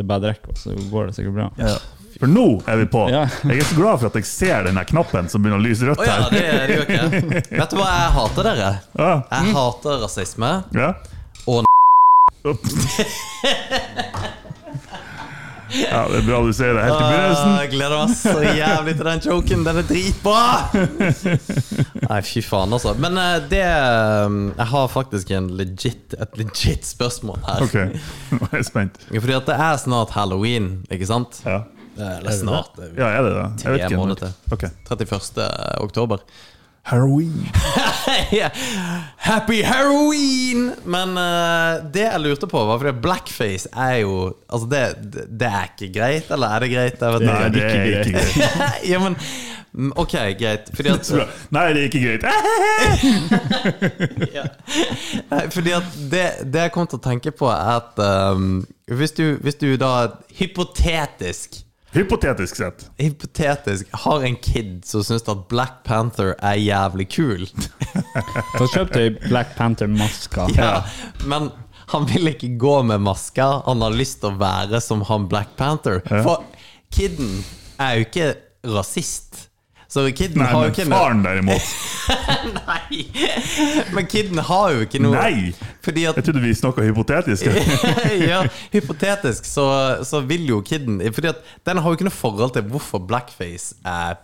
Det bad record, så går det sikkert bra. Ja. For nå er vi på. Ja. Jeg er så glad for at jeg ser den knappen som begynner å lyse rødt her. Å ja, det, det gjør ikke Vet du hva jeg hater, dere? Ja. Jeg hater rasisme. Ja. Og. Ja, det er bra du sier det helt i begynnelsen. Jeg gleder meg så jævlig til den joken. Den er dritbra! Nei, fy faen, altså. Men eh, det eh, Jeg har faktisk en legit, et legit spørsmål her. Ok, nå er jeg spent. Fordi at det er snart halloween, ikke sant? Ja, Eller snart. er ja er det det? Jeg vet Tre ikke. måneder til. Ok. 31. oktober. Halloween. Happy Halloween! Men uh, det jeg lurte på, var fordi blackface er jo Altså, det, det, er ikke greit, eller er det greit? Jeg vet Nei, ikke. det er ikke greit. ja, men Ok, greit. Fordi at, Nei, det er ikke greit. ja. Nei, fordi at det, det jeg kom til å tenke på, er at um, hvis, du, hvis du da hypotetisk Hypotetisk sett. Hypotetisk har en kid som syns at Black Panther er jævlig kul. Så kjøpte jeg Black Panther-maska. Ja, men han vil ikke gå med maska. Han har lyst til å være som han Black Panther. For kiden er jo ikke rasist. Så kiden Nei, har jo ikke faren derimot. Nei! Men kiden har jo ikke noe Nei! Fordi at Jeg trodde vi snakka hypotetisk. ja, hypotetisk så, så vil jo kiden Fordi at den har jo ikke noe forhold til hvorfor blackface er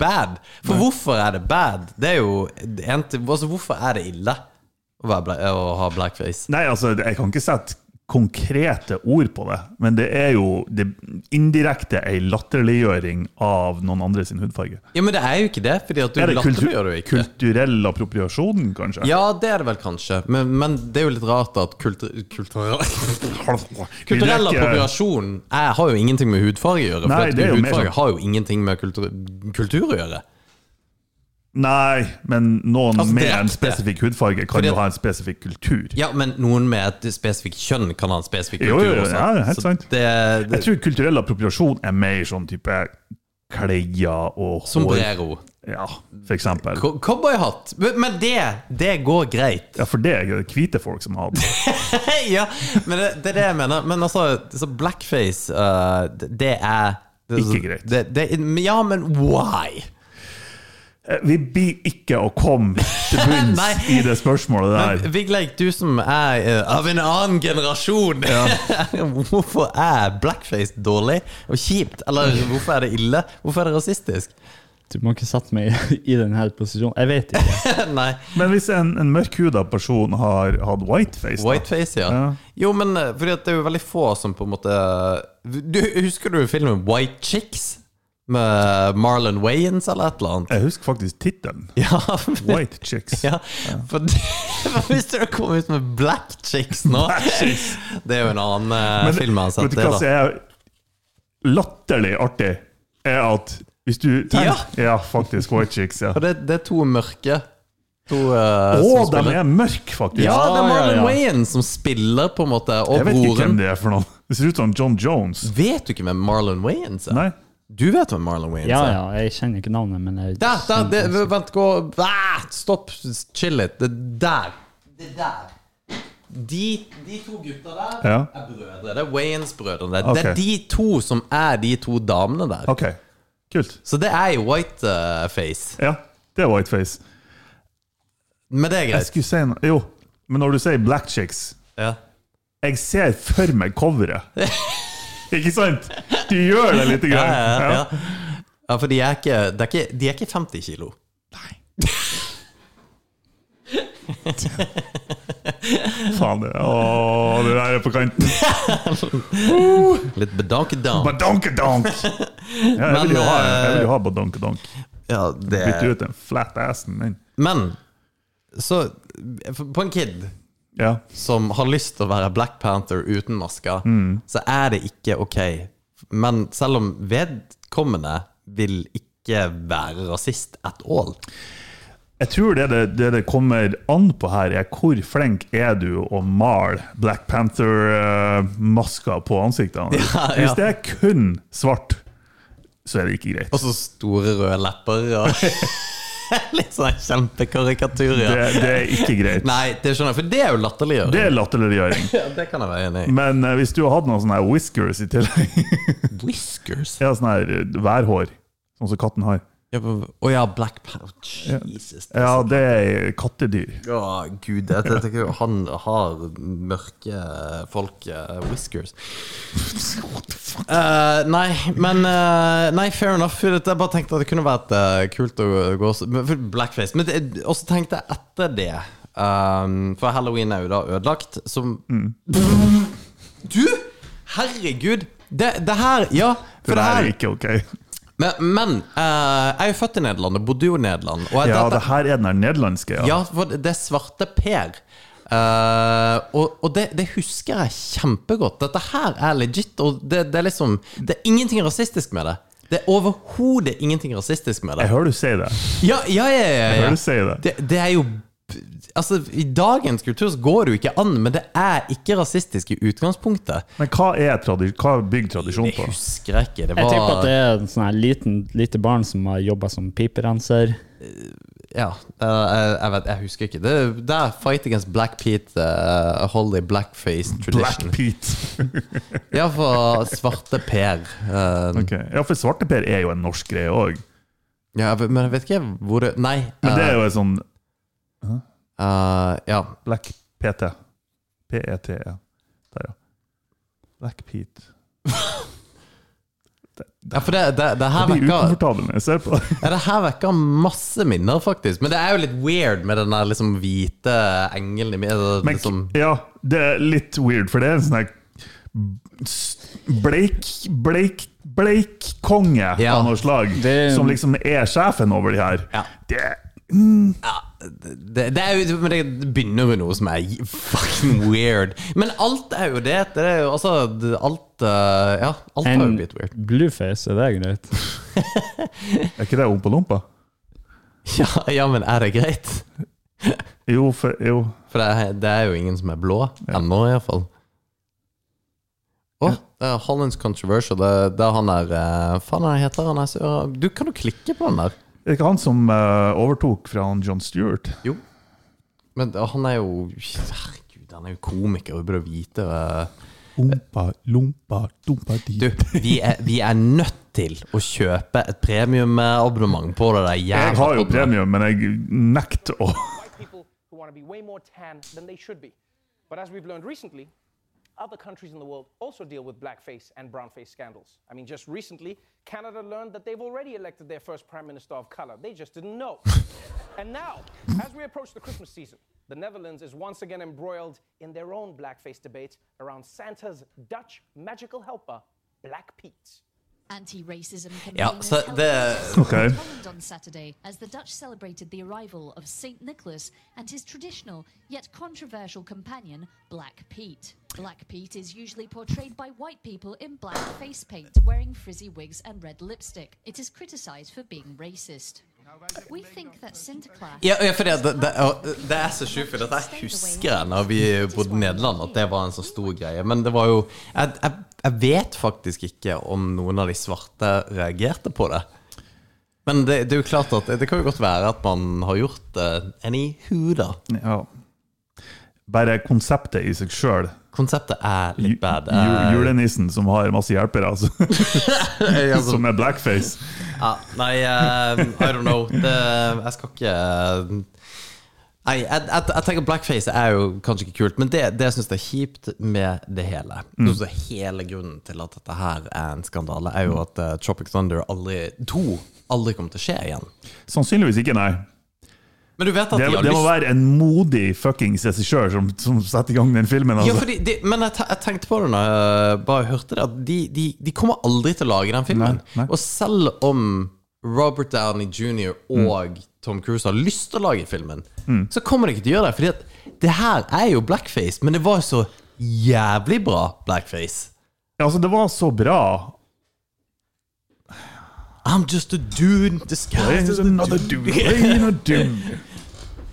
bad. For hvorfor er det bad? Det er jo altså, Hvorfor er det ille å, være, å ha blackface? Nei, altså, jeg kan ikke sette konkrete ord på det, men det er jo det indirekte ei latterliggjøring av noen andre sin hudfarge. Ja, Men det er jo ikke det, Fordi at du Er det latterliggjør jo ikke. kulturell appropriasjon, kanskje? Ja, det er det vel kanskje, men, men det er jo litt rart at kultur, kulturell Kulturell appropriasjon er, har jo ingenting med hudfarge å gjøre. Nei, For mer hudfarge sånn- har jo ingenting med kultur, kultur å gjøre. Nei, men noen Altså, med en spesifikk hudfarge kan Fordi jo ha en spesifikk kultur. Ja, men noen med et spesifikt kjønn kan ha en spesifikk kultur jo, jo, også. ja, helt Så sant. Det, Jeg tror kulturell appropriasjon er mer sånn type klær og hår. sombrero. Ja, for eksempel. Cowboyhatt. Men men det, det går greit. Ja, for det er jo hvite folk som har det. ja, men det, det er det jeg mener. Men altså, så blackface, uh, det, det er det, Ikke greit. Det, det, ja, men why? Eh, Vi blir ikke å komme til bunns i det spørsmålet der. Men Vigleik, du som er uh, av en annen generasjon, hvorfor er blackface dårlig og kjipt? Eller hvorfor er det ille? Hvorfor er det rasistisk? Du må ikke sette meg i denne posisjonen. Jeg vet ikke. Nei. Men hvis en, en mørkhuda person har hatt whiteface, da? Whiteface, ja. Ja. Jo, men eh, fordi at det er jo veldig få som på en måte du, Husker du filmen White Chicks? Med Marlon Wayans eller et eller annet? Jeg husker faktisk tittelen. Ja, White Chicks. ja for, for hvis dere kom ut med Black Chicks nå Det er jo en annen eh, Men film jeg har sett. vet du hva som er latterlig artig? Er at hvis du tenker Ja. Ja, faktisk. White Chicks, ja. Og det, det er to mørke. To uh, Å, de er mørke, faktisk! Ja, det er Marlon ja, ja. Wayans som spiller, på en måte, og Jeg vet ikke hvem det er for noen. Det ser ut som John Jones. Vet du ikke hvem Marlon Wayans er? Nei? Du vet hvem Marlon Wayans Ja, er? ja, jeg kjenner ikke navnet, men jeg Der, der, det, vent, gå ah, Stopp, chill litt. Det der. Det der. De, de to gutta der Ja. er brødre. Det er Wayans-brødrene. Okay. Det er de to som er de to damene der. Ok, kult. Så det er jo whiteface. Ja, det er whiteface. Men det er Jeg greit. skulle si noe Jo, men når du sier Black Chicks Ja. Jeg ser for meg coveret. Ikke sant? Du gjør det litt. Ja, Grann. ja, ja. ja, for de er ikke, de er ikke, de er ikke 50 kilo. Nei. faen, det, å, det der er på kanten. Litt bedonkedonk. Badonkedonk! Ja, jeg vil jo ha, jeg ha badonkedonk. Ja, det Bytte ut den flat assen min. Men så På en kid Ja. som har lyst til å være Black Panther uten masker, så er det ikke ok. Men selv om vedkommende vil ikke være rasist at all. Jeg tror det det, det det kommer an på her, er hvor flink er du å male Black Panther-masker på ansiktene. Ja, ja. Hvis det er kun svart, så er det ikke greit. Og så store røde lepper og Litt sånn kjempekarikatur. Ja. Det, det er ikke greit. Nei, det skjønner jeg, for det er jo latterliggjøring. Det er latterliggjøring. Ja, det kan jeg være enig i. Men uh, hvis du har hatt noen sånne whiskers i tillegg Whiskers? Ja, sånne her eh, værhår, sånn som katten har. Ja, oh, ja, Black Panther. Jesus. det Ja, det er kattedyr. Å, gud. Jeg, tenker han har mørke folk uh, whiskers. Uh, nei, men uh, Nei, fair enough. For Jeg bare tenkte at det kunne vært kult å gå Blackface. Men og så tenkte jeg etter det um, For halloween er jo da ødelagt, som Du! Herregud! Det, det her Ja, Det for det der er ikke ok. Men, men uh, jeg er jo født i Nederland og bodde jo i Nederland. Ja, dette- det her er den nederlandske, ja. ja, for det er Svarte Per. Uh, og og det, det husker jeg kjempegodt. Dette her er legit. Og det, det er liksom Det er ingenting rasistisk med det. Det er overhodet ingenting rasistisk med det. Jeg hører du si det. Ja, ja, ja, ja, Jeg ja. hører du si det. Det, det er jo Altså, I dagens kultur så går det jo ikke an, men det er ikke rasistisk i utgangspunktet. Men hva er tradi hva bygger tradisjon på? Jeg husker jeg ikke. Det var... Jeg tipper at det er en sånn liten, lite barn som har jobba som piperenser. Ja, eh, jeg, jeg vet Jeg husker ikke. Det, det er Fight Against Black Pete, uh, a holy blackface tradition. Black. Pete. Ja, for Svarte Per. Uh, Ok. Ja, for Svarte Per er jo en norsk greie òg. Ja, men jeg vet ikke hvor det Nei. Men det er eh, jo en sånn eh, Ja. Black PT. P-E-T-E. E. Der, ja. Black Pete. ja, for det, det, det her vekker ukomfortabel når jeg ser på det. ja, Det her vekker masse minner, faktisk. Men det er jo litt weird med den der liksom hvite engelen i midten. Liksom, ja, det er litt weird, for det er en sånn her bleik Bleik Bleik-konge Ja. av noe slag, Det- som liksom er sjefen over de her. Ja. Det, ja, det, det, er jo, men det begynner jo noe som er fucking weird. Men alt er jo det. det er jo, altså, alt eh, Ja, alt har jo En blitt weird. blueface, er det greit? er ikke det Ompa-Lompa? Ja, ja, men er det greit? Jo, for, jo. For det er, det er jo ingen som er blå. Ennå, iallfall. Å, det er Hollands Controversial. Det, det er han der uh, Faen, hva heter han Du kan jo klikke på den der. Er det ikke han som eh, overtok fra han John Stewart? Jo. Men han er jo Herregud, han er jo komiker, vi burde vite eh. Ompa, lompa, dumpa di. Du, vi er, vi er nødt til å kjøpe et premiumabonnement på det der Jeg har jo premium, men jeg nekter å other countries in the world also deal with blackface and brownface scandals. I mean, just recently, Canada learned that they've already elected their first prime minister of color. They just didn't know. and now, as we approach the Christmas season, the Netherlands is once again embroiled in their own blackface debate around Santa's Dutch magical helper, Black Pete. Anti-racism Ja, campaigners så held det- protests in Okay. Holland on Saturday as the Dutch celebrated the arrival of Saint Nicholas and his traditional yet controversial companion, Black Pete. Black Pete is usually portrayed by white people in black face paint, wearing frizzy wigs and red lipstick. It is criticized for being racist. We think that Sinterklaas Ja, ja, for det, det, det, og det er så sjukt, for dette husker jeg når vi bodde i Nederland, at det var en så stor greie. Men det var jo Jeg, jeg, jeg vet faktisk ikke om noen av de svarte reagerte på det. Men det, det er jo klart at det kan jo godt være at man har gjort det anywho, da. ja. Bare konseptet i seg sjøl. Konseptet er litt bad. Julenissen som har masse hjelpere, altså. Eh, som er blackface. ja, nei, uh, I don't know. Det, jeg skal ikke eh, Nei, jeg, jeg, jeg tenker blackface er jo kanskje ikke kult, men det, det jeg syns er kjipt med det hele Mm. Det Hele grunnen til at dette her er en skandale, er jo at uh, Tropic Thunder aldri to aldri kommer til å skje igjen. Sannsynligvis ikke, nei. Men du vet at Det, de har det må lyst være en modig fuckings regissør som, som setter i gang den filmen. Ja, Altså. fordi de, men jeg, jeg tenkte på det når jeg bare hørte det, at de, de, de kommer aldri til å lage den filmen. Nei, nei. Og selv om Robert Downey jr. og Tom Cruise har lyst til å lage filmen, så kommer de ikke til å gjøre det. Fordi at det her er jo blackface, men det var så jævlig bra blackface. Ja, Altså, det var så bra. I'm just a dude disguised as a another dude playing a dude.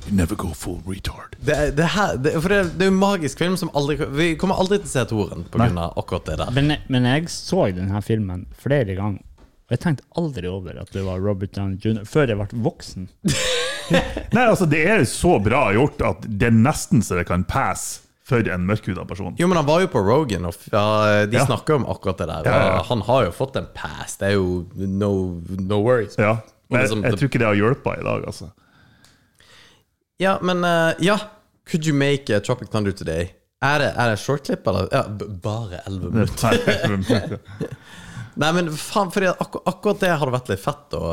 You never go full retard. det, det, her, det, for det, det er en magisk film som aldri Vi kommer aldri til å se toeren pga. akkurat det der. Men, men jeg så denne filmen flere ganger, og jeg tenkte aldri over at det var Robert Downey jr. før jeg ble voksen. Nei, altså, det er så bra gjort at det er nesten så det kan passe for en mørkhuda person. Jo, men han var jo på Rogan, og ja, de Ja. snakker om akkurat det der. Ja, ja, ja. Han har jo fått en pass. Det er jo no, no worries. Ja. Men jeg, liksom- jeg tror ikke det har hjulpet i dag, altså. Ja, men uh, Ja, could you make a Tropic Thunder today? Er det, er det shortklipp, eller? Ja, b bare 11 minutter. Nei, men faen, fordi akkur akkurat det hadde vært litt fett å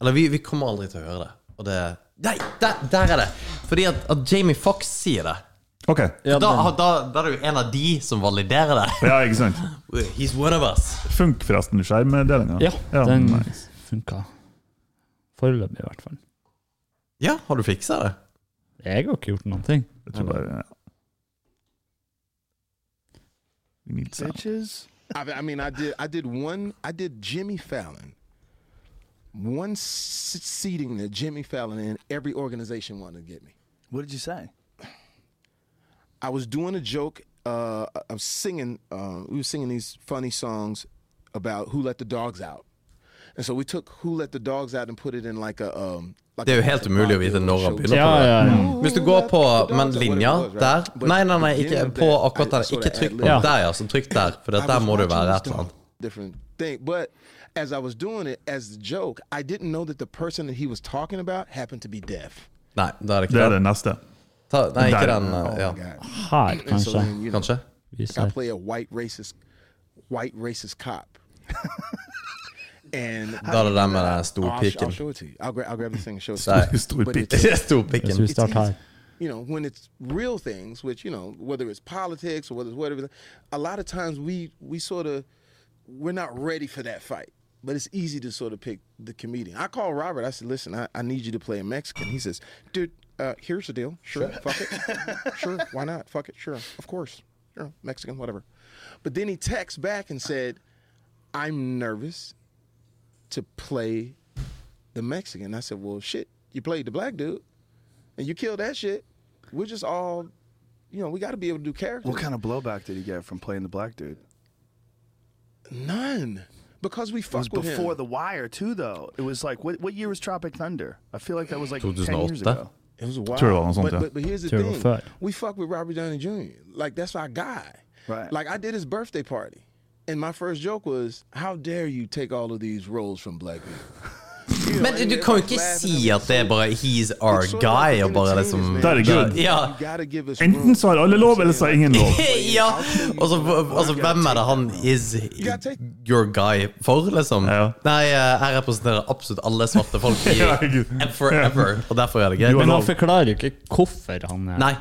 Eller vi, vi kommer aldri til å høre det. Og det Nei, der, der er det! Fordi at, at Jamie Fox sier det. Ok. Ja, da, da, da er det jo en av de som validerer det. Ja, ikke sant. He's one of us. Funk forresten skjermdelinga. Ja, den nice. funka. Foreløpig, i hvert fall. Ja, har du fiksa det? Jeg har ikke gjort noen ting. Jeg tror bare ja. We need sound. bitches. I, I mean, I did. I did one. I did Jimmy Fallon. One s- seating that Jimmy Fallon in every organization wanted to get me. What did you say? I was doing a joke uh, of singing. Uh, we were singing these funny songs about who let the dogs out, and so we took "Who Let the Dogs Out" and put it in like a. Um, like Det er jo helt umulig å vite når han begynner Ja, på det. ja, ja. Hvis du går på Men linja der Nei, nei, nei, ikke på akkurat der. Ikke trykk på der, ja. Så trykk der, for der må det jo være et eller annet. As I was doing it as a joke, I didn't know that the person that he was talking about happened to be deaf. Nei, da er det Det ikke er det. det neste. Ta, nei, ikke den. Oh uh, Ja. Hard! Her, kanskje. then, you know, Kanskje? I play a white racist, white racist cop. and Da er det den med den Oh, I'll, store pikken. show it to you. I'll, gra- I'll grab this thing and show it to you. Stor But pikk. it's- Stor Hvis pikken. vi it's starter her. easy. You know, when it's real things, which you know, whether it's politics or whether it's whatever, a lot of times we we sort of we're not ready for that fight. But it's easy to sort of pick the comedian. I call Robert. I said, "Listen, I, I need you to play a Mexican." He says, "Dude, uh, here's the deal. Sure, fuck it. sure, why not? Fuck it. Sure, of course. Sure, Mexican, whatever." But then he texts back and said, "I'm nervous to play the Mexican." I said, "Well, shit, you played the black dude." and you killed that shit, we're just all, you know, we got to be able to do characters. What kind of blowback did he get from playing the black dude? None, because we It was fucked with before him. The Wire too, though. It was like what? What year was Tropic Thunder? I feel like that was like ten years ago. It was wild. Tror det var noe sånt, but, but, but here's the Tror det var thing: we fuck with Robert Downey Jr. Like that's our guy. Right. Like I did his birthday party, and my first joke was, "How dare you take all of these roles from black people?" Men du kan jo ikke si at det er bare he's our guy, og bare liksom er good. Ja. Enten så har alle lov, eller så har ingen lov. ja. Og så altså, hvem er det han is your guy for, liksom? Ja. Nei, eh, jeg representerer absolutt alle svarte folk i forever, og derfor er det greit. Men han forklarer jo ikke hvorfor han er Nei.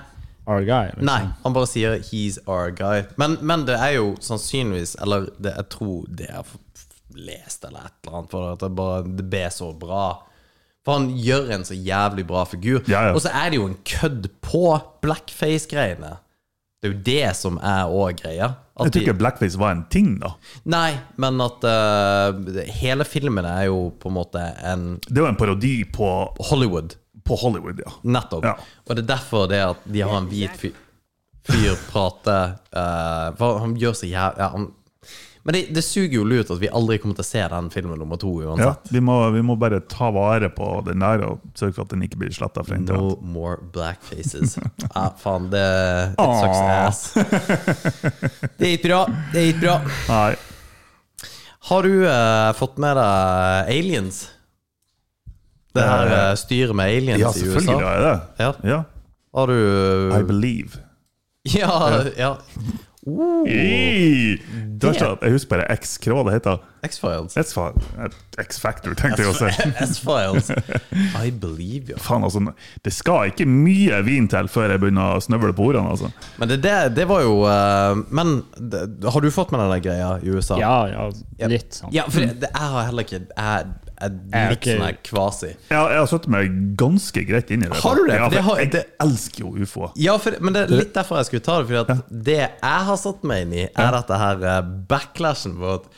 Our guy. Liksom. Nei, han bare sier 'he's our guy'. Men, men det er jo sannsynligvis Eller det, jeg tror det jeg har lest eller et eller annet, for at det bare det ble så bra. For han gjør en så jævlig bra figur. Ja, ja. Og så er det jo en kødd på blackface-greiene. Det er jo det som er òg greia. Jeg tror ikke blackface var en ting, da. Nei, men at uh, hele filmen er jo på en måte en Det var en parodi på, Hollywood. På Hollywood, ja. Nettopp. Ja. Og det er derfor det at de har en hvit fyr, fyr prate uh, For han gjør så jævlig ja, han- Men det, det suger jo lurt at vi aldri kommer til å se den filmen nummer to ja uansett. vi, må, vi må bare ta vare på den der og sørge for at den ikke blir sletta fra No more black faces. Ja, faen, det It sucks ass. Det gikk bra. Det gikk bra. Nei. Har du uh, fått med deg aliens? Det her Eh, eh, styret med aliens Ja, i selvfølgelig har er det Ja. Ja. Har du I believe. Ja, ja. I, det verste er jeg husker bare X. Hva var det heter X-Files. X-Fa- X-Factor, tenkte jeg å si. X-Files. I believe ja. Faen, altså, det skal ikke mye vin til før jeg begynner å snøvle på ordene. Altså. Men det, det, det var jo eh, Men det, har du fått med deg den greia i USA? Ja, ja, litt sånn. Ja, for det, jeg har heller ikke Jeg er litt okay. sånn her kvasi. Jeg, jeg har satt meg ganske greit inn i det. Har du det? Ja, det har- jeg det- elsker jo ufo. Ja, for, men det er litt derfor jeg skulle ta det. Fordi at det jeg har satt meg inn i, er dette her eh, backlashen på at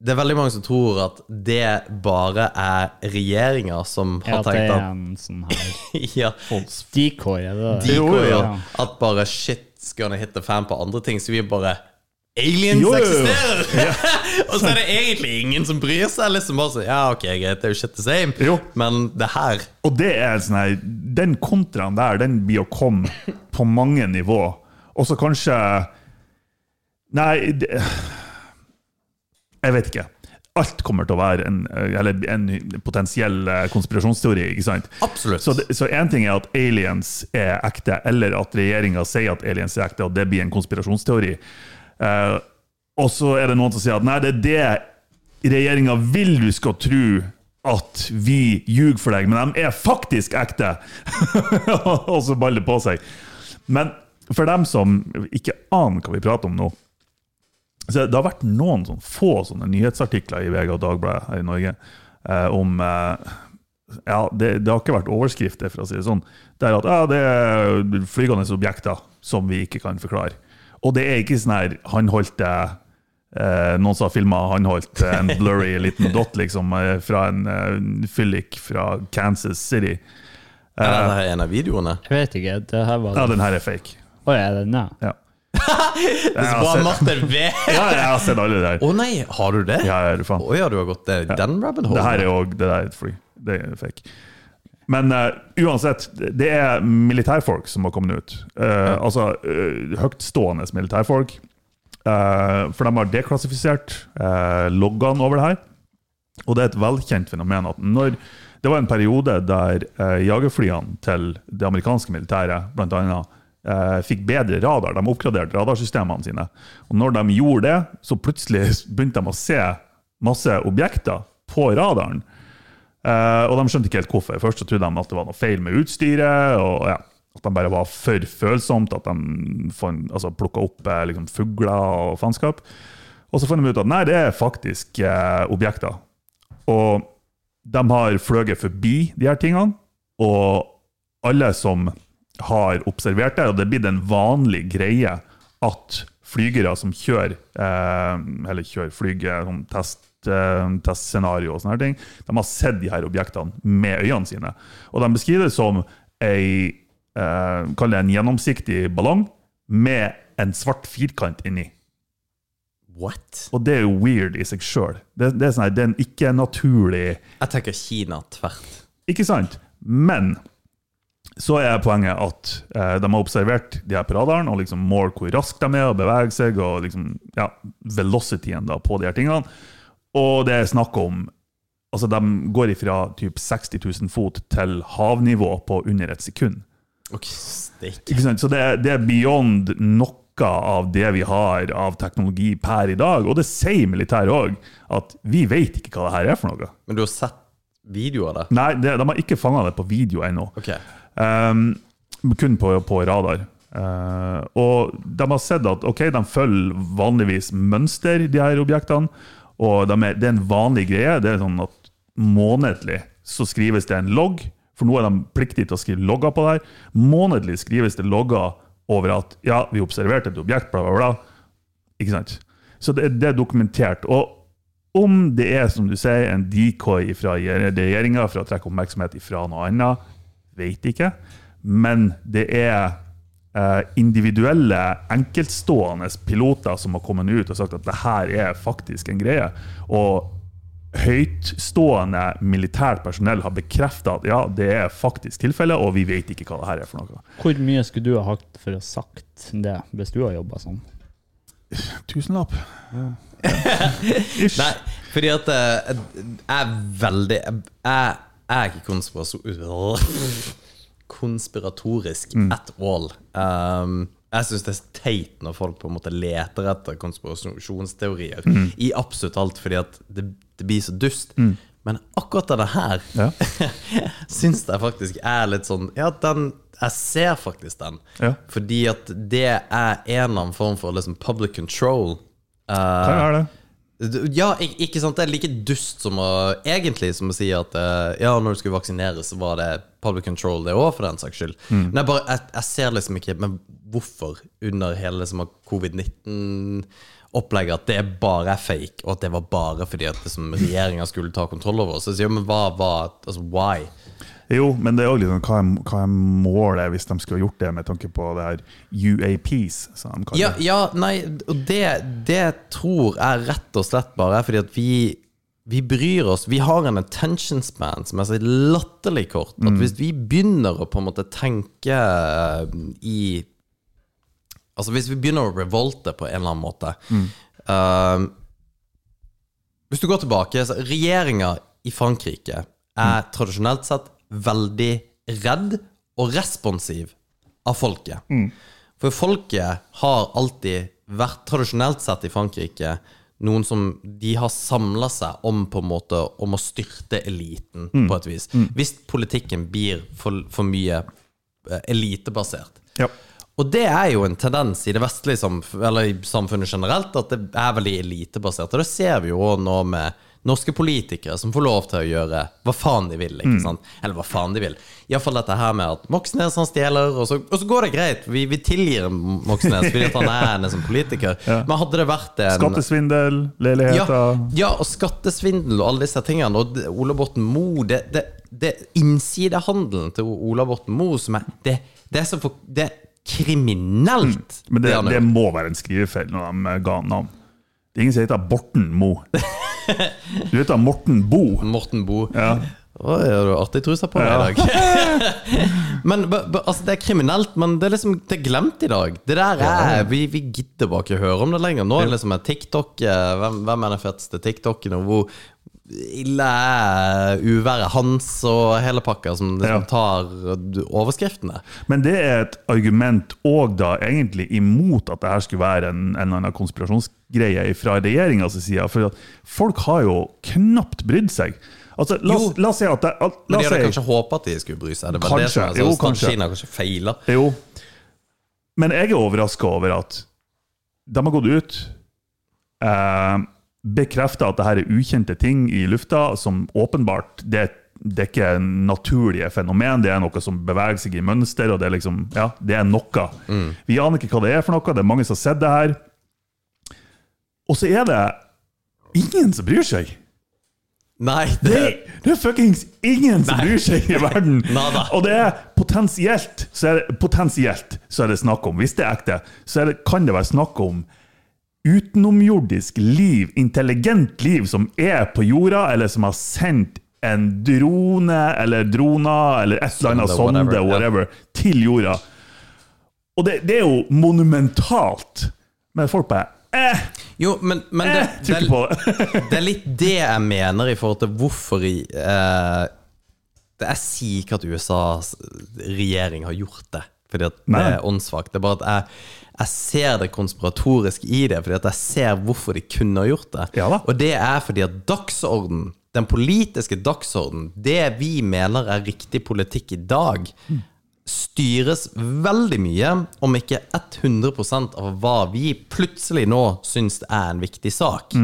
det er veldig mange som tror at det bare er regjeringer som Ja, tenkt at det er en sånn her Ja, decoy, er det det? de Jo, ja. At bare shit's gonna hit the fan på andre ting, så vi bare Aliens Jo, jo, eksisterer! og så er det egentlig ingen som bryr seg. Liksom bare så, Ja, ok, greit, det er jo shit the same. Jo. Men det her Og det er sånn her Den kontraen der, den blir å komme på mange nivå. Og så kanskje Nei, det, jeg vet ikke. Alt kommer til å være en, eller en potensiell eh, konspirasjonsteori. ikke sant? Absolutt. Så, én en ting er at aliens er ekte, eller at regjeringa sier at aliens er ekte, og det blir en konspirasjonsteori. Eh, og så er det noen som sier at nei, det er det regjeringa vil du skal tro at vi ljuger for deg, men de er faktisk ekte! og så baller det på seg. Men for dem som ikke aner hva vi prater om nå så Det har vært noen sånn få sånne nyhetsartikler i VG og Dagbladet her i Norge eh, om eh, ja, det, det har ikke vært overskrifter, for å si det sånn. Det er at ja, det er flygende objekter som vi ikke kan forklare. Og det er ikke sånn her håndholdte eh, Noen som har filma han holdt en blurry liten dot liksom, eh, fra en eh, fyllik fra Kansas City. Er det her en av videoene? Jeg vet ikke. Det her var Ja, den her er fake. Å, er det nei? Ja. Det er så bra Martin V! ja, jeg har sett alle der. Å nei, har du det? Ja, ja, du faen. Å ja, du har gått eh, den rabbit Det her er òg det der er free. Det er fake. Men uh, uansett, det er militærfolk som har kommet ut. Eh, Altså uh, høytstående militærfolk. Eh, for de har deklassifisert uh, loggene over det her. Og det er et velkjent fenomen at når Det var en periode der eh, jagerflyene til det amerikanske militæret blant annet, eh, fikk bedre radar. De oppgraderte radarsystemene sine. Og når de gjorde det, så plutselig begynte de å se masse objekter på radaren. Eh, og de skjønte ikke helt hvorfor. Først så trodde de at det var noe feil med utstyret. og ja, At de bare var for følsomt, at de fant- altså, plukka opp eh, liksom, fugler og faenskap. Og så fant de ut at nei, det er faktisk uh, objekter. Og de har fløyet forbi de her tingene, og alle som har observert det, og det er blitt en vanlig greie at flygere som kjører, uh, eller kjører flyger sånn test, testscenario og sånne her ting, de har sett de her objektene med øynene sine. Og de beskriver det som ei, eh, kall det en gjennomsiktig ballong med en svart firkant inni. What? Og det er jo weird i seg sjøl. Det, det er sånn her, det er en ikke-naturlig Jeg tenker Kina tvert. Ikke sant? Men så er poenget at eh, de har observert de her på radaren og liksom målt hvor raskt de er og beveger seg, og liksom, ja, velocityen da på de her tingene. Og det er snakk om Altså, de går ifra typ 60 000 fot til havnivå på under et sekund. Ok, steik. Ikke sant? Så det, det er beyond noe av det vi har av teknologi per i dag. Og det sier militæret òg, at vi vet ikke hva det her er for noe. Men du har sett video av det? Nei, det, de har ikke fanga det på video ennå. Ok. Um, kun på, på radar. Uh, og de har sett at ok, de følger vanligvis mønster, de her objektene. Og de er, det er en vanlig greie. Det er sånn at Månedlig så skrives det en logg, for nå er de pliktige til å skrive logger på det her. Månedlig skrives det logger over at ja, vi observerte et objekt, bla, bla, bla. Ikke sant? Så det, det er dokumentert. Og om det er, som du sier, en decoy fra regjeringa for å trekke oppmerksomhet fra noe annet, vet ikke. Men det er individuelle, enkeltstående piloter som har kommet ut og sagt at det her er faktisk en greie. Og høytstående militært personell har bekrefta at ja, det er faktisk tilfellet, og vi vet ikke hva det her er for noe. Hvor mye skulle du ha hatt for å ha sagt det, hvis du har jobba sånn? Tusenlapp. Nei, fordi at eh, jeg er veldig Jeg, jeg er ikke konspiraso- konspiratorisk at all. Um, Jeg syns det er teit når folk på en måte leter etter konspirasjonsteorier Mm. i absolutt alt, fordi at det, det blir så dust. Men akkurat det her Ja. syns jeg faktisk er litt sånn Ja, den Jeg ser faktisk den. Ja. Fordi at det er en eller annen form for liksom public control. Uh, det er det. Ja, ikke sant? Det er like dust som å Egentlig som å si at eh, Ja, når du skulle vaksineres, så var det public control, det òg, for den saks skyld. Men jeg, bare, jeg, jeg ser liksom ikke Men hvorfor, under hele liksom, covid-19-opplegget, at det bare er fake, og at det var bare fordi at liksom, regjeringa skulle ta kontroll over oss? Så jeg sier, men hva var Altså, why? Jo, men det er òg liksom, hva, er, hva er målet hvis de skulle gjort det med tanke på det her UAPs, som de Ja, ja nei, og det, det tror jeg rett og slett bare er fordi at vi vi bryr oss, vi har en attention span som er så latterlig kort. At hvis vi begynner å på en måte tenke eh, i Altså hvis vi begynner å revolte på en eller annen måte eh, Hvis du går tilbake så Regjeringa i Frankrike er tradisjonelt sett veldig redd og responsiv av folket. For folket har alltid vært, tradisjonelt sett i Frankrike, noen som de har samla seg om på en måte om å styrte eliten, på et vis. Hvis politikken blir for, for mye eh, elitebasert. Ja. Og det er jo en tendens i det vestlige samfunnet, eller i samfunnet generelt, at det er veldig elitebasert. Og det ser vi jo nå med norske politikere som får lov til å gjøre hva faen de vil. ikke sant? Eller hva faen de vil. Iallfall dette her med at Moxnes han stjeler, og så, og så går det greit. Vi, vi tilgir Moxnes fordi han er en som politiker. Men hadde det vært en Skattesvindel, ja, leiligheter ja, og skattesvindel og alle disse tingene. Og Ola Borten Moe Det, det, det innsidehandelen til Ola Borten Moe som er Det, det er så for, Det er kriminelt. Men det, det må være en skrivefeil når de ga navn. Det er ingen som heter Borten Moe. Du heter Morten Bo. Morten Bo. Ja. Oi, har du artig trusa på deg i dag? men b, b, altså, Det er kriminelt, men det er liksom Det er glemt i dag. Det der er Vi, vi gidder bare ikke høre om det lenger. Nå er det liksom en TikTok eh, Hvem, hvem er den feteste TikToken, og hvor ille er uværet hans og hele pakka som liksom tar overskriftene? Men det er et argument òg da egentlig imot at det her skulle være en, en eller annen konspirasjonsgreie fra regjeringas side. For folk har jo knapt brydd seg. Altså, la, oss- la oss si at det, la Men de hadde kanskje håpet at de skulle bry seg. Det var det som jo, kanskje. Strategien kanskje feila. Jo. Men jeg er overraska over at de har gått ut eh, Bekrefta at det her er ukjente ting i lufta, som åpenbart det, det er ikke naturlige fenomen, det er noe som beveger seg i mønster, og det er liksom, ja, det er noe. Vi aner ikke hva det er for noe, det er mange som har sett det her. Og så er det ingen som bryr seg. Nei, Det, det, det er fuckings ingen som bryr seg i verden! Nada. Og det er potensielt så er det, potensielt så er det snakk om, hvis det er ekte, så er det, kan det være snakk om utenomjordisk liv, intelligent liv, som er på jorda, eller som har sendt en drone eller droner eller et eller annet Sonde, whatever, til jorda. Og det, det er jo monumentalt. Men folk bare eh, jo, men, men det, eh, det, trykker på det. Det er litt det jeg mener i forhold til hvorfor i, eh, Jeg sier ikke at USAs regjering har gjort det, fordi at det er åndssvakt. Det er bare at jeg, jeg ser det konspiratorisk i det, fordi at jeg ser hvorfor de kunne ha gjort det. Ja. Og det er fordi at dagsorden, den politiske dagsorden, det vi mener er riktig politikk i dag, styres veldig mye, om ikke 100 av hva vi plutselig nå syns er en viktig sak.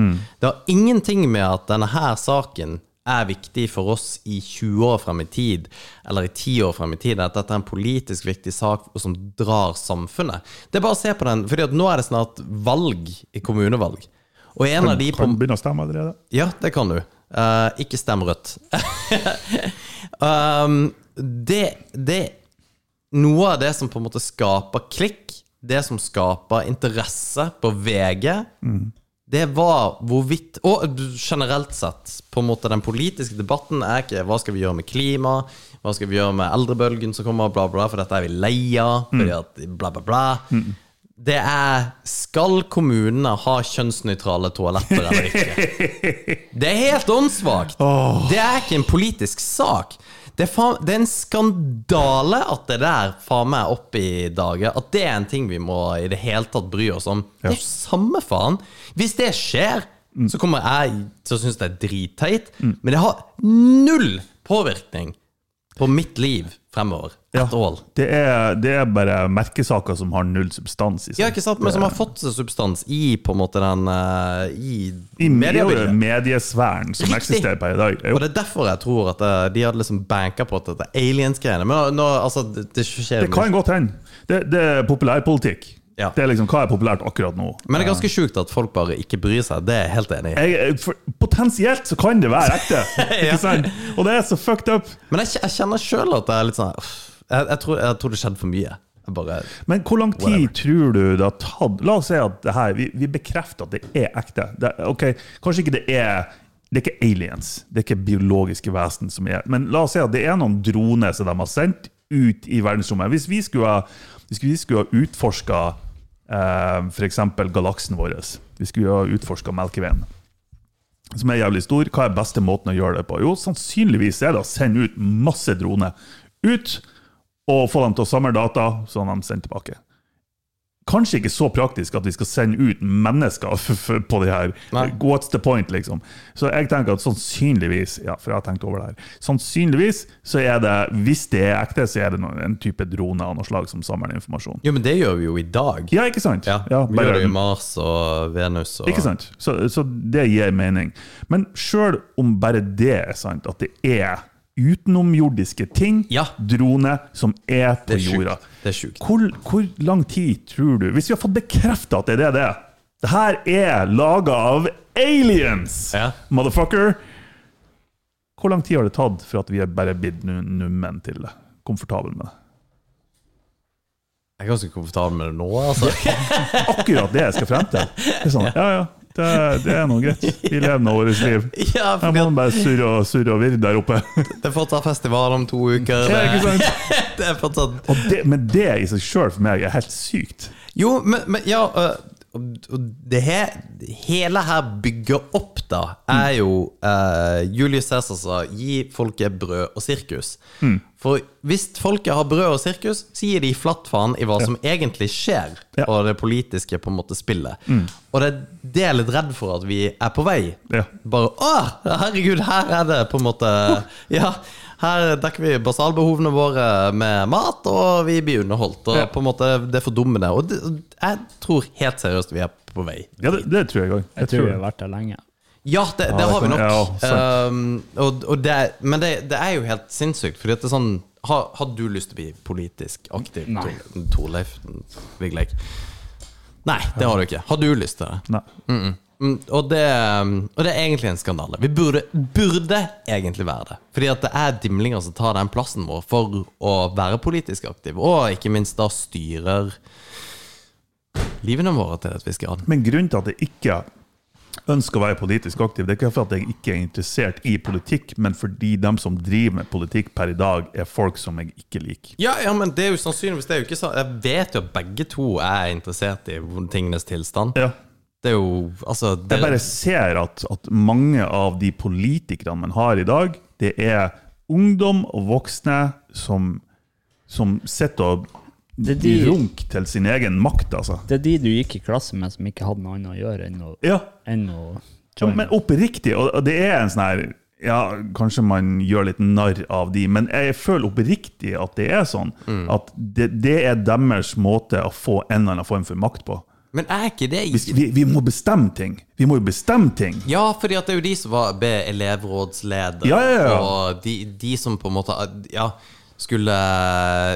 Det har ingenting med at denne her saken er viktig for oss i 20 år frem i tid, eller i 10 år frem i tid, at dette er en politisk viktig sak som drar samfunnet. Det er bare å se på den, fordi nå er det snart valg i kommunevalg. Og en av de på Kan begynne å stemme allerede. ja, det kan du. Uh, ikke stem rødt. um, det, det Noe av det som på en måte skaper klikk, det som skaper interesse på VG, det var hvorvidt Og generelt sett, på en måte den politiske debatten er ikke hva skal vi gjøre med klima, hva skal vi gjøre med eldrebølgen som kommer, bla, bla, for dette er vi lei av, fordi at bla, bla, bla. Det er Skal kommunene ha kjønnsnøytrale toaletter eller ikke? Det er helt åndssvakt. Det er ikke en politisk sak. Det er, faen, det er en skandale at det der faen meg oppe i dager. At det er en ting vi må i det hele tatt bry oss om. Det er jo samme faen. Hvis det skjer, så kommer jeg til å synes det er dritteit. Men det har null påvirkning på mitt liv fremover. Ja, all. Det er, det er bare merkesaker som har null substans i seg. Ja, ikke sant? Men som har fått seg substans i på en måte den eh, I, I mediebildet. medie- mediesfæren som Riktig. eksisterer per i dag. Jo. Og det er derfor jeg tror at eh, de hadde liksom banka på at dette aliens-greiene. Men nå, altså, det, det skjer Det kan godt hende. Det, det er populærpolitikk. Ja. Det er liksom, Hva er populært akkurat nå? Men det er ganske sjukt at folk bare ikke bryr seg. Det er jeg helt enig i. Jeg, for, potensielt så kan det være ekte. Sant? Og det er så fucked up. Men jeg, jeg kjenner sjøl at det er litt sånn jeg, tror, jeg tror det skjedde for mye. Bare Men hvor lang tid Whatever. tror du det har tatt La oss si at det her, vi, vi bekrefter at det er ekte. Det, ok, Kanskje ikke det er det er ikke aliens, det er ikke biologiske vesen som er Men la oss si at det er noen droner som de har sendt ut i verdensrommet. Hvis vi skulle ha, hvis vi skulle ha utforska eh, f.eks. galaksen vår, vi skulle ha utforska Melkeveien, som er jævlig stor, hva er beste måten å gjøre det på? Jo, sannsynligvis er det å sende ut masse droner ut og få dem til å samle data, så de sender tilbake. Kanskje ikke så praktisk at vi skal sende ut mennesker på de her. Nei. What's the point, liksom? Så jeg tenker at sannsynligvis ja, for jeg har tenkt over det her, sannsynligvis så er det, hvis det er ekte, så er det noen, en type drone av noe slag som samler informasjon. Jo, men det gjør vi jo i dag. Ja, ikke sant? Ja, Ja, vi gjør det i Mars og Venus og Ikke sant? Så, så det gir mening. Men sjøl om bare det er sant, at det er utenomjordiske ting, Ja. droner, som er på Det er jorda Det er sjukt. hvor, hvor lang tid tror du Hvis vi har fått bekrefta at det er det det er Det her er laga av aliens! Ja. Motherfucker! Hvor lang tid har det tatt for at vi er bare blitt nu- nummen til det? Komfortable med det? Jeg er ganske komfortabel med det nå, altså. Akkurat det jeg skal frem til. Det er sånn, ja, ja, det, det er noe greit. Vi lever nå vårt liv. Ja, Jeg må bare surre og, surre og virre der oppe. det er fortsatt festival om to uker. Det er, ikke sant? det er fortsatt det, men det i seg sjøl for meg er helt sykt. Jo, men, men ja øh, og- det her, hele her bygger opp, da, er jo uh, Julius Cæsar sa 'gi folket brød og sirkus'. For hvis folket har brød og sirkus, så gir de flatt faen i hva som egentlig skjer, Ja. og det politiske på en måte spillet. Og det er det jeg er litt redd for at vi er på vei. Ja. Bare 'Å, herregud, her er det på en måte Ja, her dekker vi basalbehovene våre med mat, og vi blir underholdt. Og Ja. på en måte Det fordummende. Og det, jeg tror helt seriøst vi er på vei. Ja, det, det tror jeg òg. Jeg tror vi har vært der lenge. Ja, det, det har vi nok. ja, um, og, og det, men det, det er jo helt sinnssykt. Fordi at det er sånn Har, har du lyst til å bli politisk aktiv, Torleif Vigleik? Nei, det har du ikke. Har du lyst til det? Nei. Mm, og, det, og det er egentlig en skandale. Vi burde, burde egentlig være det. Fordi at det er dimlinger som tar den plassen vår for å være politisk aktiv, og ikke minst da styrer livene våre til et visst grad. Men grunnen til at det ikke ønsker å være politisk aktiv, det er ikke for at jeg ikke er interessert i politikk, men fordi de som driver med politikk per i dag, er folk som jeg ikke liker. Ja, ja, men det er jo sannsynligvis det er jo ikke sånn Jeg vet jo at begge to er interessert i tingenes tilstand. Ja. Det er jo Altså det, Jeg bare ser at, at mange av de politikerne man har i dag, det er ungdom og voksne som, som sitter og Det de- runk til sin egen makt, altså. Det er de du gikk i klasse med som ikke hadde noe annet å gjøre enn å, Ja, enn å Ja, men oppriktig, og det er en sånn her Ja, kanskje man gjør litt narr av de, men jeg føler oppriktig at det er sånn. At det, det er deres måte å få en eller annen form for makt på. Men er ikke det Hvis vi, vi må bestemme ting. Vi må jo bestemme ting. Ja, fordi at det er jo de som var elevrådsleder, Ja, ja, ja. og de, de som på en måte Ja, skulle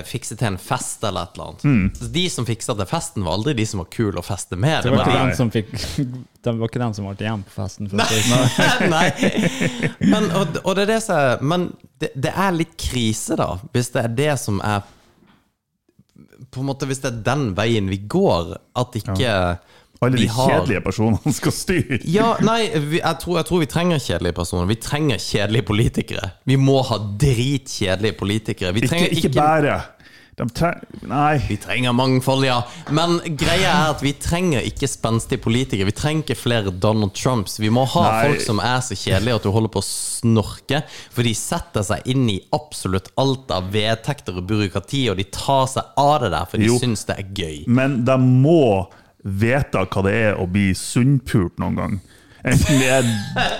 fikse til en fest eller et eller annet. Mm. De som fiksa til festen, var aldri de som var kule å feste med. Det var ikke den som fikk Det var ikke den som ble igjen på festen. Det sånn. Nei. Men, og, og det er det som Men det, det er litt krise, da, hvis det er det som er På en måte Hvis det er den veien vi går, at ikke Alle de har- kjedelige personene skal styre. Ja, nei, vi, jeg, tror, jeg tror vi trenger kjedelige personer. Vi trenger kjedelige politikere. Vi må ha dritkjedelige politikere. Vi Ikke, trenger ikke bare. De trenger Nei. Vi trenger mangfold, ja. Men greia er at vi trenger ikke spenstige politikere. Vi trenger ikke flere Donald Trumps. Vi må ha Nei. folk som er så kjedelige at du holder på å snorke. For de setter seg inn i absolutt alt av vedtekter og byråkrati, og de tar seg av det der, for de Jo. syns det er gøy. Men de må vite hva det er å bli sunnpult noen gang. Enten det er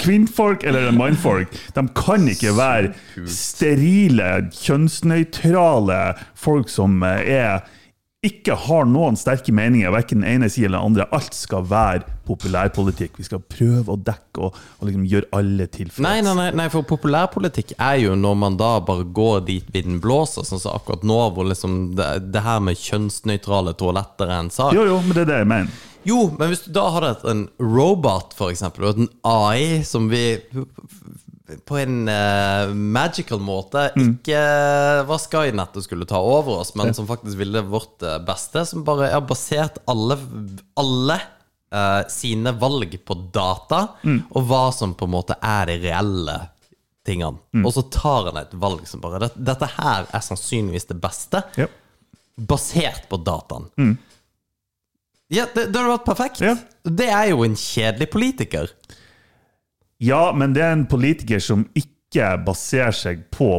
kvinnfolk eller det er mannfolk. De kan ikke være sterile, kjønnsnøytrale folk som eh, er ikke har noen sterke meninger, verken den ene siden eller den andre. Alt skal være populærpolitikk. Vi skal prøve å dekke og, og liksom gjøre alle tilfreds. Nei, nei, nei, nei, for populærpolitikk er jo når man da bare går dit vinden blåser, sånn som akkurat nå, hvor liksom det, det her med kjønnsnøytrale toaletter er en sak. Jo, jo, men det er det jeg mener. Jo, men hvis du da hadde en robot, for eksempel, og en AI som vi på en uh, magical måte ikke var Skynettet skulle ta over oss, men som faktisk ville vårt eh, beste, som bare har basert alle, alle uh, sine valg på data, og hva som på en måte er de reelle tingene. Og så tar han et valg som bare "Dette- Dette her er sannsynligvis det beste, yep. basert på dataen. Ja, det, det hadde vært perfekt. Ja. Det er jo en kjedelig politiker. Ja, men det er en politiker som ikke baserer seg på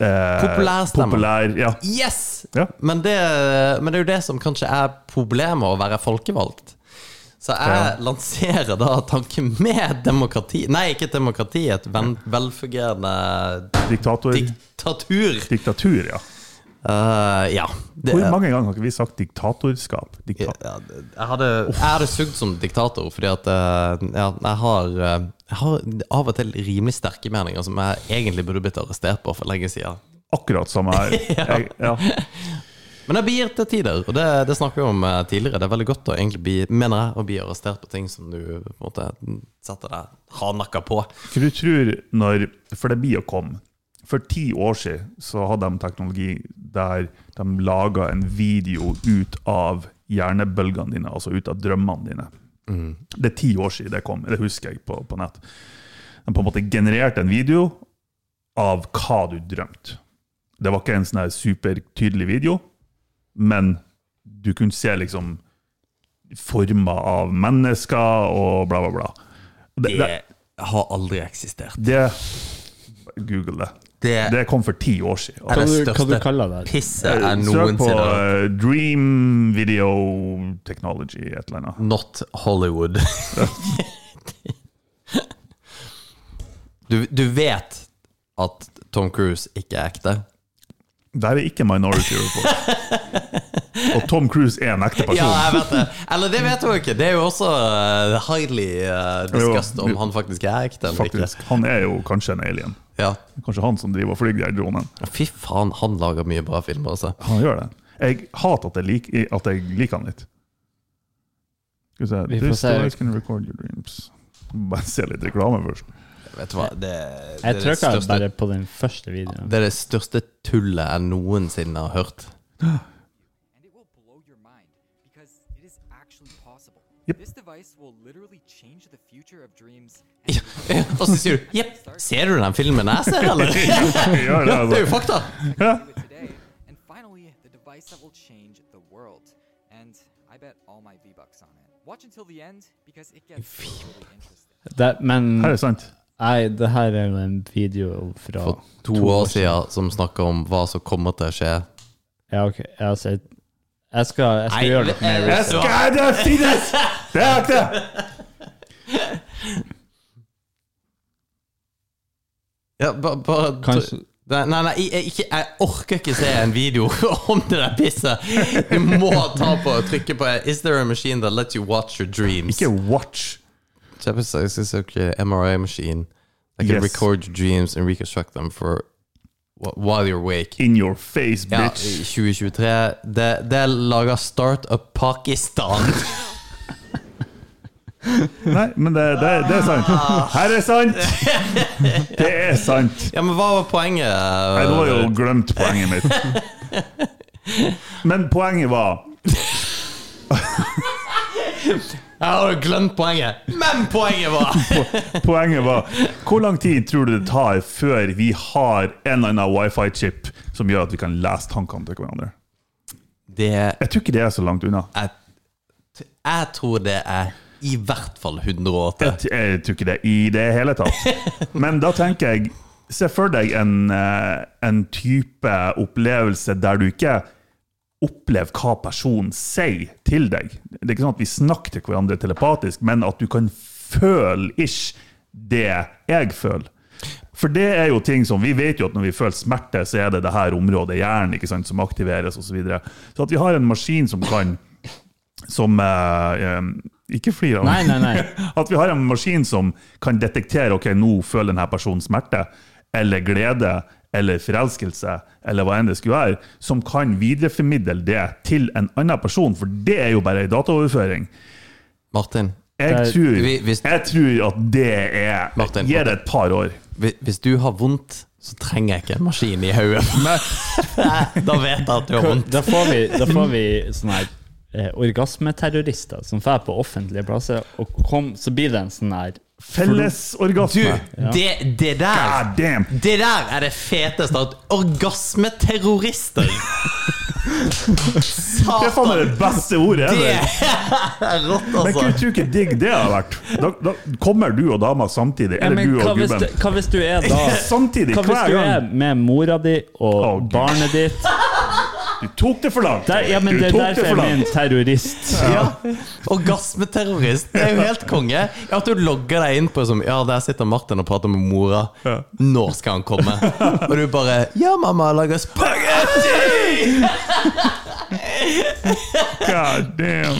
eh, Populærstemmer. populær ja. Yes! Ja. Men, det, men det er jo det som kanskje er problemet å være folkevalgt. Så jeg Ja. lanserer da tanken med demokrati Nei, ikke demokrati, et velfungerende Diktator. diktatur. Diktatur, ja. Uh, ja. Det, Hvor mange ganger har ikke vi sagt diktatorskap? Dikta ja, det- jeg hadde, jeg hadde sugd som diktator fordi at eh, ja, jeg, har, eh, jeg har av og til rimelig sterke meninger som jeg egentlig burde blitt arrestert på for lenge siden. Akkurat samme her. Jeg, ja. Men jeg blir til tider, og det, det snakker vi om eh, tidligere. Det er veldig godt å egentlig bli, mener jeg, å bli arrestert på ting som du på en måte setter deg hardnakka på. For du tror når For det blir å komme. For ti år siden så hadde de teknologi der de laga en video ut av hjernebølgene dine, altså ut av drømmene dine. Det er ti år siden det kom, det husker jeg på, på nett. Den på en måte genererte en video av hva du drømte. Det var ikke en sånn supertydelig video, men du kunne se liksom former av mennesker og bla, bla, bla. Det, det, har aldri eksistert. det Google det. Det, Det kom for ti år siden. er det Hva du- hva du største kaller det? pisset jeg Søk på noensinne eh, Dream Video Technology, et eller annet. Not Hollywood. du, du vet at Tom Cruise ikke er ekte? Der er ikke Minority Report. Og Tom Cruise er en ekte person. Ja, jeg vet det. Eller det vet hun ikke. Det er jo også uh, highly uh, discussed Jo, om han faktisk er ekte Faktisk. Han er jo kanskje en alien. Ja. Kanskje han som driver og flyr den dronen. Fy faen, han lager mye bra filmer, altså. Han gjør det. Jeg hater at jeg, lik, at jeg liker han litt. Skal vi se. Vi får This se. device can record your dreams. Bare se litt reklame først. Vet du hva, det, det, Jeg det, trykka største, bare på den første videoen. det er det største tullet jeg noensinne har hørt. and it will blow your mind because it is actually possible. Yep. This device will literally change the future of dreams. Ja, Og så sier du Jepp, ser du den filmen jeg ser, eller? Ja, det er jo fakta. Ja. do it today, and finally, the device that will change the world. And I bet all my V bucks on it. Watch until the end because it gets really interesting. Det, men Her er sant. nei, det her er jo en video fra For to år siden som snakker om hva som kommer til å skje. Ja, ok. Altså, jeg, jeg skal, jeg skal Nei, gjøre litt mer research. Jeg skal det finnes! Det er ekte! Ja, ba- bare Kanskje- Nei, nei, nei jeg, ikke, jeg orker ikke se en video om det der pisset. Du må ta på og trykke på Is there a machine that lets you watch your dreams? Ikke watch. Kjøp en okay, MRI machine that can Yes. record your dreams and reconstruct them for while you're awake. In your face, Ja, bitch. i 2023. Det, det er laga Startup Pakistan. Nei, men det, det, det er sant. Her er sant! Det er sant. Ja, men hva var poenget? Nei, nå har jeg jo glemt poenget mitt. Men poenget var Jeg har glemt poenget, men poenget var Poenget var Hvor lang tid tror du det tar før vi har en eller annen wifi-chip som gjør at vi kan lese tankene til hverandre? Det Jeg tror ikke det er så langt unna. Jeg, Jeg tror det er i hvert fall 108. Jeg, jeg tror ikke det i det hele tatt. Men da tenker jeg Se for deg en, eh, en type opplevelse der du ikke opplever hva personen sier til deg. Det er ikke sånn at vi snakker til hverandre telepatisk, men at du kan føle ish det jeg føler. For det er jo ting som Vi vet jo at når vi føler smerte, så er det det her området i hjernen ikke sant, som aktiveres osv. Så, videre. så at vi har en maskin som kan Som eh, Ikke flir av Nei, nei, nei. At vi har en maskin som kan detektere ok, nå føler denne personen smerte, eller glede, eller forelskelse, eller hva enn det skulle være, som kan videreformidle det til en annen person, for det er jo bare en dataoverføring. Martin, Jeg Det tror, Vi- hvis- jeg tror at det er Martin, Gi det et par år. hvi- hvis du har vondt, så trenger jeg ikke en maskin i hodet. da vet jeg at du har vondt. Da får vi, da får vi sånn her eh, orgasmeterrorister som drar på offentlige plasser, og kom, så blir det en sånn her Du, Fellesorgasme. det, det der Det der er det feteste. At orgasmeterrorister Det er faen meg det beste ordet Det er rått, Men altså. kunne du ikke digg det har vært? Da, da kommer du og dama samtidig, ja, eller men du hva og hvis, gubben. du, hva hvis du er da Samtidig, Hva hvis du er med mora di og oh, barnet ditt? Du tok det for langt! Der, ja, men du det er jeg er min terrorist. Ja. Orgasmeterrorist. Det er jo helt konge. At du logger deg inn på som Ja, der sitter Martin og prater med mora. Når skal han komme? Og du bare Ja, mamma lager spagetti! God damn.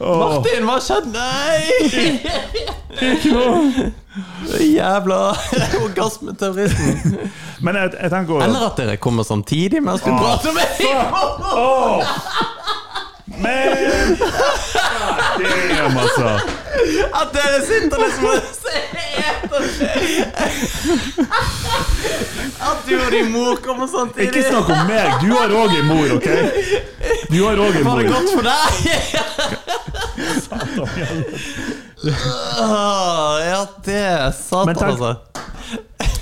Oh. Martin, hva skjedde? Nei! Jævla orgasmeterroristen. Men jeg, jeg tenker Eller at dere kommer samtidig mens du prater med Åh! Men damn, altså. At dere sitter liksom og ser At du og din mor kommer samtidig. Ikke snakk om meg. Du har òg en mor, OK? Du har òg en Var det mor. godt for deg? Ja, det er Men satan, tenk- altså.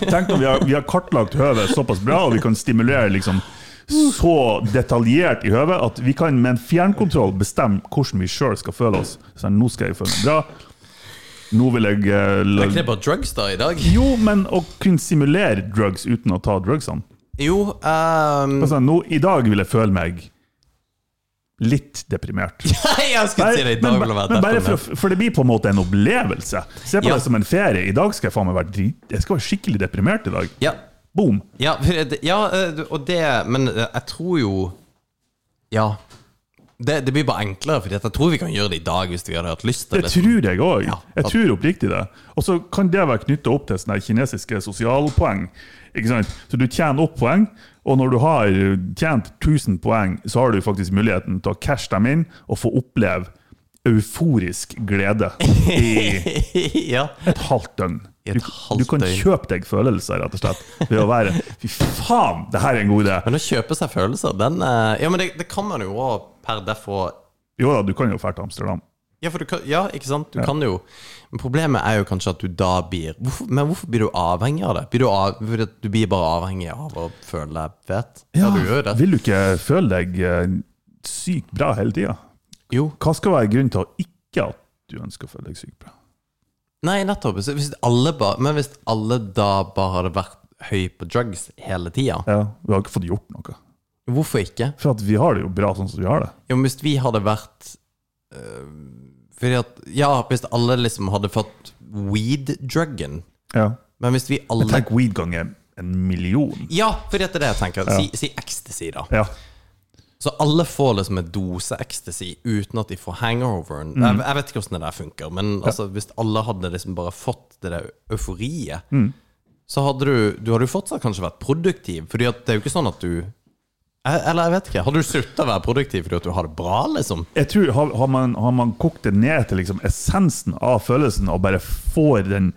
Tenk når vi har, vi har kartlagt høvet såpass bra, og vi kan stimulere liksom så detaljert i høvet at vi kan med en fjernkontroll bestemme hvordan vi sjøl skal føle oss. Så nå skal jeg føle meg bra. Nå vil jeg uh, la- ikke det bare drugs da i dag? Jo, men å kunne simulere drugs uten å ta drugsene. Jo, um... sånn, nå, I dag vil jeg føle meg litt deprimert. Jeg skulle si det i dag men, men, bare for, for det blir på en måte en opplevelse. Se på Ja. det som en ferie. I dag skal jeg faen meg være. Jeg skal være skikkelig deprimert i dag. Ja, Boom! ja, ja, eh, og det Men eh, jeg tror jo Ja. Det, det blir bare enklere, for jeg tror vi kan gjøre det i dag hvis vi hadde hatt lyst til Det det. tror jeg òg. Jeg tror oppriktig det. Og så kan det være knytta opp til kinesiske sosialpoeng. Så du tjener opp poeng, og når du har tjent 1000 poeng, så har du faktisk muligheten til å cashe dem inn og få oppleve euforisk glede i ja. et halvt døgn. Du, du kan kjøpe deg følelser, rett og slett, ved å være Fy faen, det her er en god idé! Men å kjøpe seg følelser, den eh, Ja, men det, det kan man jo òg per defo Jo da, du kan jo dra til Amsterdam. Ja, for du kan, ja, ikke sant? Du Ja. kan jo Men problemet er jo kanskje at du da blir hvorfor, Men hvorfor blir du avhengig av det? Blir du, av, du blir bare avhengig av å føle deg fet? Ja, du. Vil du ikke føle deg eh, sykt bra hele tida? Hva skal være grunnen til ikke at du ønsker å føle deg sykt bra? Nei, nettopp. Hvis alle ba, men hvis alle da bare hadde vært høy på drugs hele tida, Ja, Vi har ikke fått gjort noe. hvorfor ikke? For at vi har det jo bra sånn som vi har det. Jo, men hvis vi hadde vært øh, Fordi at Ja, hvis alle liksom hadde fått weed-druggen Ja. Men hvis vi alle Tenk weed ganger en million. Ja, for det er det jeg tenker. Ja. Si, si ecstasy, da. Ja. Så alle får liksom en dose ecstasy uten at de får hangoveren. Mm. Jeg, jeg vet ikke hvordan det der funker, men altså, hvis alle hadde liksom bare fått det der euforiet, Mm. så hadde du Du hadde jo fortsatt kanskje vært produktiv, Fordi det er jo ikke sånn at du Eller jeg vet ikke. Har du slutta å være produktiv fordi at du har det bra, liksom? Jeg tror Har, har, man, har man kokt det ned til liksom essensen av følelsen og bare får den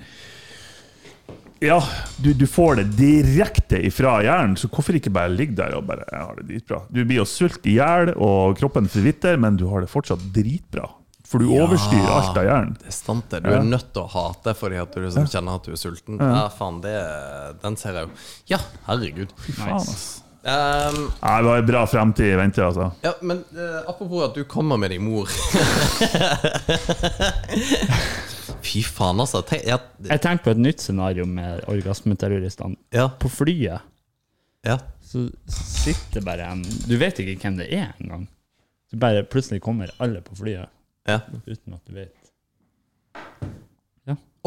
Ja, du, du får det direkte ifra hjernen, så hvorfor ikke bare ligge der og bare Jeg har det dritbra. Du blir jo sult i hjel, og kroppen forvitrer, men du har det fortsatt dritbra. For du Ja. overstyrer alt av hjernen. Det er sant, det. Du er nødt til å hate fordi at du liksom kjenner at du er sulten. Ja, faen, det Den ser jeg jo. Ja, herregud. Fy faen, ass. Um, Nei, det var en bra fremtid i vente, altså. ja, men uh, apropos at du kommer med din mor Fy faen, altså. Tenk, jeg, Jeg tenkte på et nytt scenario med orgasmeterroristene. ja, På flyet ja. så sitter bare en Du vet ikke hvem det er engang. Så bare plutselig kommer alle på flyet ja. uten at du vet.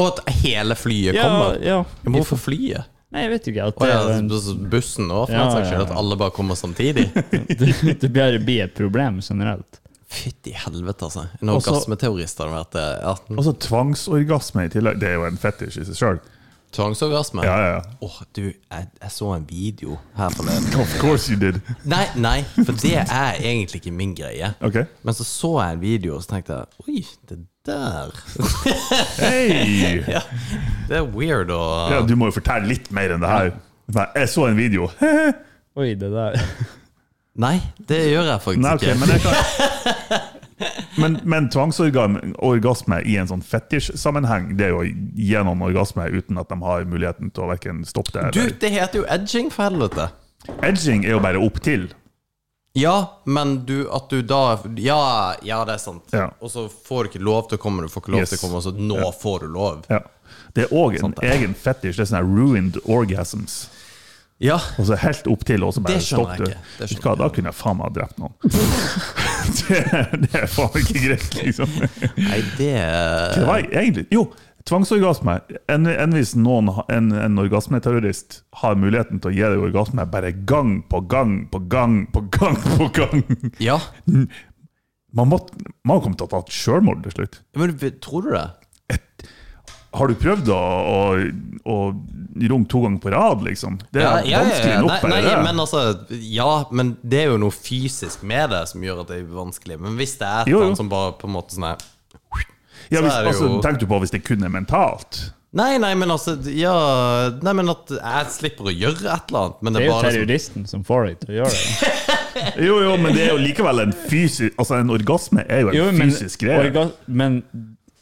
Og at hele flyet kommer. ja. Men Hvorfor flyet? Nei, jeg vet ikke. At det, ja, er en, bussen òg, for Ja, den saks skyld. ja, At alle bare kommer samtidig. det, det blir et problem generelt. Fytti helvete, altså. En orgasmeteorist hadde vært det. Ja, Og så tvangsorgasme i tillegg. Det er jo en fetisj i seg sjøl. Tvangsorgasme. Ja, ja, ja. Åh, du, jeg, jeg så en video her forleden. Of course you did. Nei, nei, for det er egentlig ikke min greie. Ok. Men så så jeg en video, og så tenkte jeg Oi, det der Hei! ja, Det er weird å Ja, du må jo fortelle litt mer enn det her. Jeg så en video. Oi, det der. Nei, det gjør jeg faktisk Nei, okay, ikke. men kan Men, men tvangsorgasme i en sånn fetisj-sammenheng, det er jo gjennom orgasme uten at de har muligheten til å verken stoppe det Du, det heter jo edging, for helvete. Edging er jo bare opp til. Ja, men du, at du da Ja, ja det er sant. Ja. Og så får du ikke lov til å komme, du får ikke lov Yes. til å komme, og så nå får du lov. Ja. Det er òg en Sant egen fetisj. Det er sånne ruined orgasms. Ja. Og så helt opp til, og så bare stopp du. hva, Da kunne jeg faen meg ha drept noen. det, det er faen ikke greit, liksom. Nei, det Det var egentlig Jo, tvangsorgasme. Enn en hvis noen, en, en orgasmeterrorist har muligheten til å gi deg orgasme bare gang på gang på gang på gang på gang Ja. Man må, man må komme til å ta et selvmord til slutt. Men tror du det? Har du prøvd å, å, å runke to ganger på rad, liksom? Det er vanskelig nok, Nei, nei, det. men altså Ja, men det er jo noe fysisk med det som gjør at det er vanskelig. Men hvis det er et annet som bare på en måte sånn her ja, så hvis, er det altså, Tenk du på hvis det kun er mentalt? Nei, nei, men altså Ja, nei, men at jeg slipper å gjøre et eller annet. Men Det det er jo liksom, terroristen som får deg til å gjøre det. Jo, jo, men det er jo likevel en fysisk Altså, en orgasme er jo en Jo, men, fysisk greie. men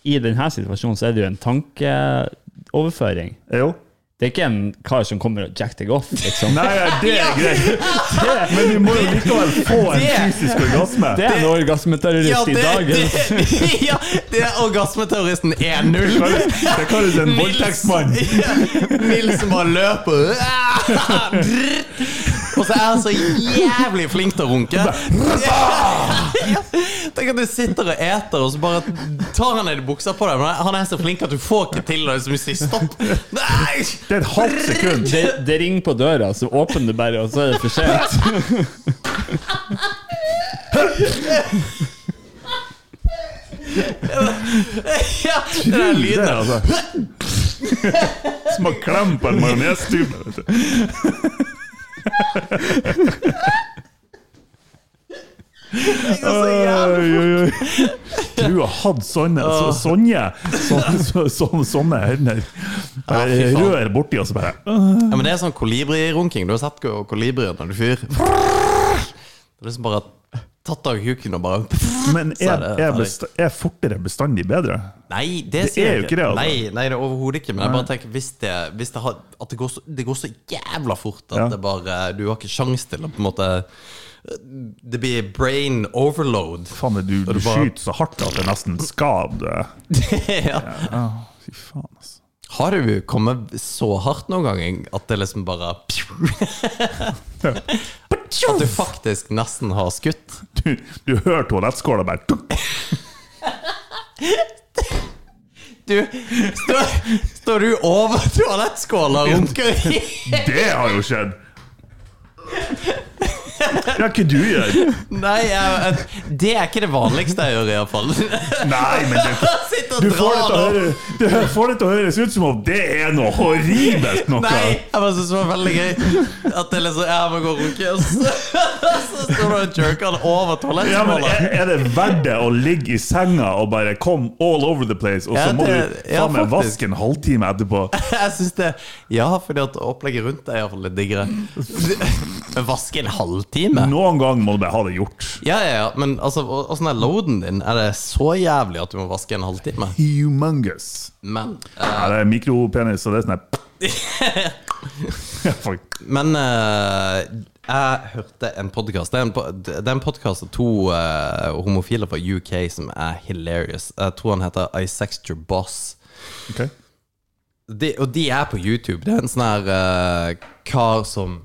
i denne situasjonen så er det jo en tankeoverføring. Jo. Det er ikke en kar som kommer og jacker deg off, liksom. Nei, ja, det er greit. Men vi må jo likevel få en Det- fysisk orgasme. Det er en orgasmeterrorist ja, i dag. det, det, ja, det er orgasmeterroristen 1-0. Det kalles en voldtektsmann. Nils som bare løper. Og så er han så jævlig flink til å runke. Ja. Tenk at du sitter og eter, og så bare tar han ned buksa på deg. Men han er så flink at du får ikke til å liksom sier stopp. Nei! Det er et halvt sekund. Det, det ringer på døra, så åpner du bare, og så er det for sent. Ja, det er lyden. altså. Som å klemme på en majonestube. vet du. Du har hatt sånne så, Sånne, så, så, sånne hender. Rør borti, og så bare Ja, men det er sånn kolibrirunking. Du har sett ko- kolibrier når du fyrer. Det er liksom bare tatt av kuken og bare Men er, er, besta, er fortere bestandig bedre? Nei, det, Det sier er jeg ikke det, altså. Nei, nei, det er overhodet ikke. Men jeg bare tenker hvis det, hvis det, har, at det, går så, det går så jævla fort at Ja. det bare Du har ikke sjans til å på en måte Det blir brain overload. Faen, du, du, du bare- skyter så hardt at det nesten skader. ja. Ja, fy faen, altså. Har du kommet så hardt noen gang at det liksom bare At du faktisk nesten har skutt? Du, du hører toalettskåla bare tuk. Du, står, står du over toalettskåla og runker Det har jo skjedd! Ja, hva du gjør? Nei, jeg, det er ikke det vanligste jeg gjør, iallfall. Nei, men det, du får det, høre, du får det til å høres ut som om det er noe horribelt noe. Nei, jeg synes det var veldig gøy At det liksom Jeg må gå og runke Og så, står du og jerker han over Ja, men er, er det verdt det å ligge i senga og bare come all over the place, og så Ja, må det- du ja, faen meg vaske en halvtime etterpå? Jeg synes det Ja, fordi at opplegget rundt er iallfall litt diggere vaske en halvtime? Noen gang må du bare ha det gjort. Ja, ja, ja Men altså, åssen er loaden din? Er det så jævlig at du må vaske en halvtime? Humongous. Men Ja, det er mikropenis, og det er sånn her Ja. Men uh, jeg hørte en podkast. Det er en, podkast av to uh, homofile fra UK som er hilarious. Jeg tror han heter Isexture Boss. Ok. De, og de er på YouTube. Det er en sånn her uh, kar som,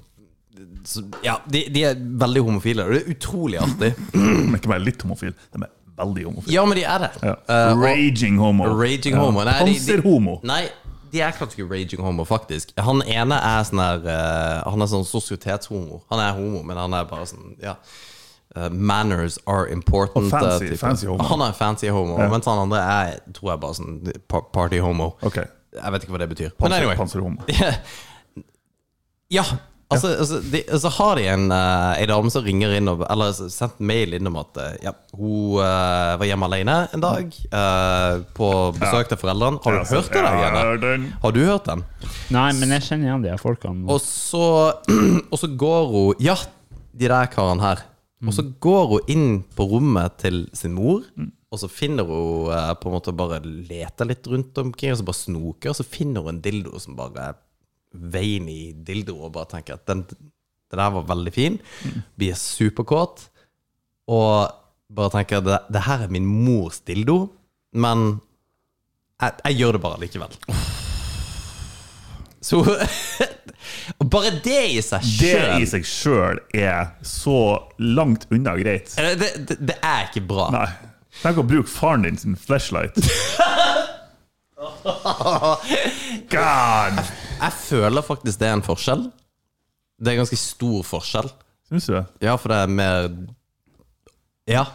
som Ja, de, de er veldig homofile, og det er utrolig artig. Er ikke bare litt homofil. de er veldig homofile. Ja, men de er det. Ja. Uh, Raging homo. Raging homo. Nei, Panserhomo. Nei, de er kanskje ikke raging homo, faktisk. Han ene er sånn her uh, Han er sånn sosietetshomo. Han er homo, men han er bare sånn Ja. Uh, manners are important. Og fancy- uh, fancy homo. Han er fancy homo, Ja. mens han andre er tror jeg bare sånn party homo. Ok. Jeg vet ikke hva det betyr. Men Panser, anyway. Panserhomo. Ja. Altså, altså, de, så har de en, uh, en dame som ringer inn og, Eller sendt mail inn om at eh, ja, hun uh, var hjemme alene en dag. uh, på besøk til foreldrene. Har du Ja, hørt det? der, jeg har den. Har du hørt den? Nei, men jeg kjenner igjen de her folkene. Og så, og så går hun Ja, de der karene her. Og så går hun inn på rommet til sin mor, og så finner hun på en måte bare leter litt rundt omkring, og så bare snoker, og så finner hun en dildo som bare veiny dildo, og bare tenker at den, den der var veldig fin. Blir superkåt, og bare tenker det, det her er min mors dildo, men jeg, jeg gjør det bare likevel. Så Og bare det i seg Det i seg sjøl er så langt unna greit. det, det, det er ikke bra. Nei. Tenk å bruke faren din sin flashlight. God! Jeg føler faktisk det er en forskjell. Det er en ganske stor forskjell. Syns du det? Ja, for det er mer Ja.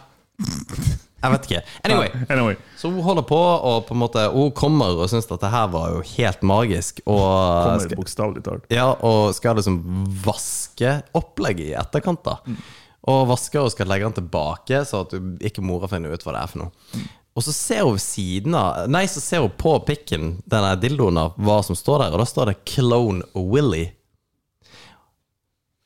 Jeg vet ikke. Anyway. Anyway. Så hun holder på, og på en måte Hun kommer og syns at det her var jo helt magisk. Og Kommer bokstavelig talt. ja, og skal liksom vaske opplegget i etterkant, da. Og vasker og skal legge den tilbake, så at du, ikke mora finner ut hva det er for noe. Og så ser hun siden av Nei, så ser hun på pikken, denne dildoen, av hva som står der, og da står det 'Clone Willy'.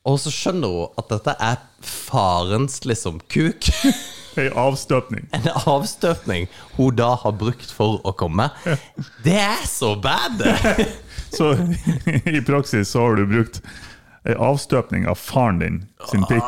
Og så skjønner hun at dette er farens liksom kuk. Ei avstøpning. En avstøpning hun da har brukt for å komme. Det er så bad! Så i praksis så har du brukt ei avstøpning av faren din sin pikk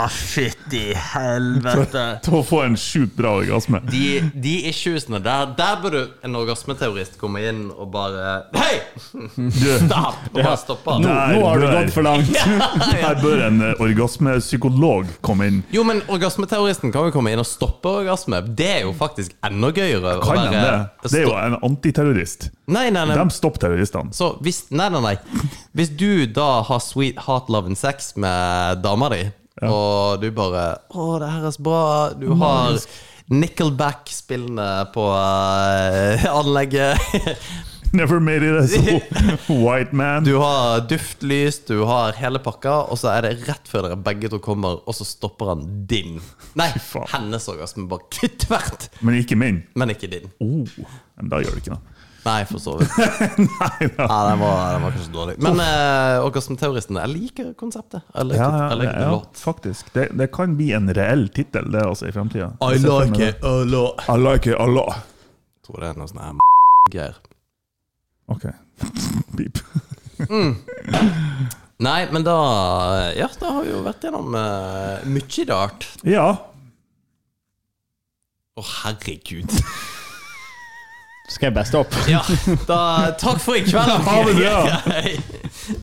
Ah, fytti helvete. til å få en sjukt bra orgasme. De, de issuesene der, der burde en orgasmeteorist komme inn og bare Hei! Stopp! Og bare stoppe Nå, nå har du gått for langt! Her bør en eh, orgasmepsykolog komme inn. Jo, men orgasmeteoristen kan jo komme inn og stoppe orgasme. Det er jo faktisk enda gøyere. å Kan han det? Det er jo en antiterrorist. Nei, nei, nei. De stopper terroristene. Så hvis, nei, nei, nei. Hvis du da har sweet hot love and sex med dama di, og du bare Å, det her er så bra. Du har Nickelback spillende på uh, anlegget. Never made it as a white man. Du har duftlys, du har hele pakka, og så er det rett før dere begge to kommer, og så stopper han din. Nei, hennes orgasme. Bare tvert. Men ikke min. Men ikke din. Oh, men da gjør det ikke noe. Nei, for så vidt. Nei da. Nei den var, den var kanskje dårlig. Men uh, orgasmeteoristen, jeg liker konseptet. Jeg liker, Ja, ja, jeg liker det ja, godt. faktisk. Det, det kan bli en reell tittel, det også, i framtida. I like it a lot. I like it a lot. Jeg tror det er noe sånn her greier. Ok. Beep. Nei, men da Ja, da har vi jo vært gjennom uh, mye rart. Ja. Å, herregud. Skal jeg bare stoppe? Ja, da Takk for i kveld. Ha det bra.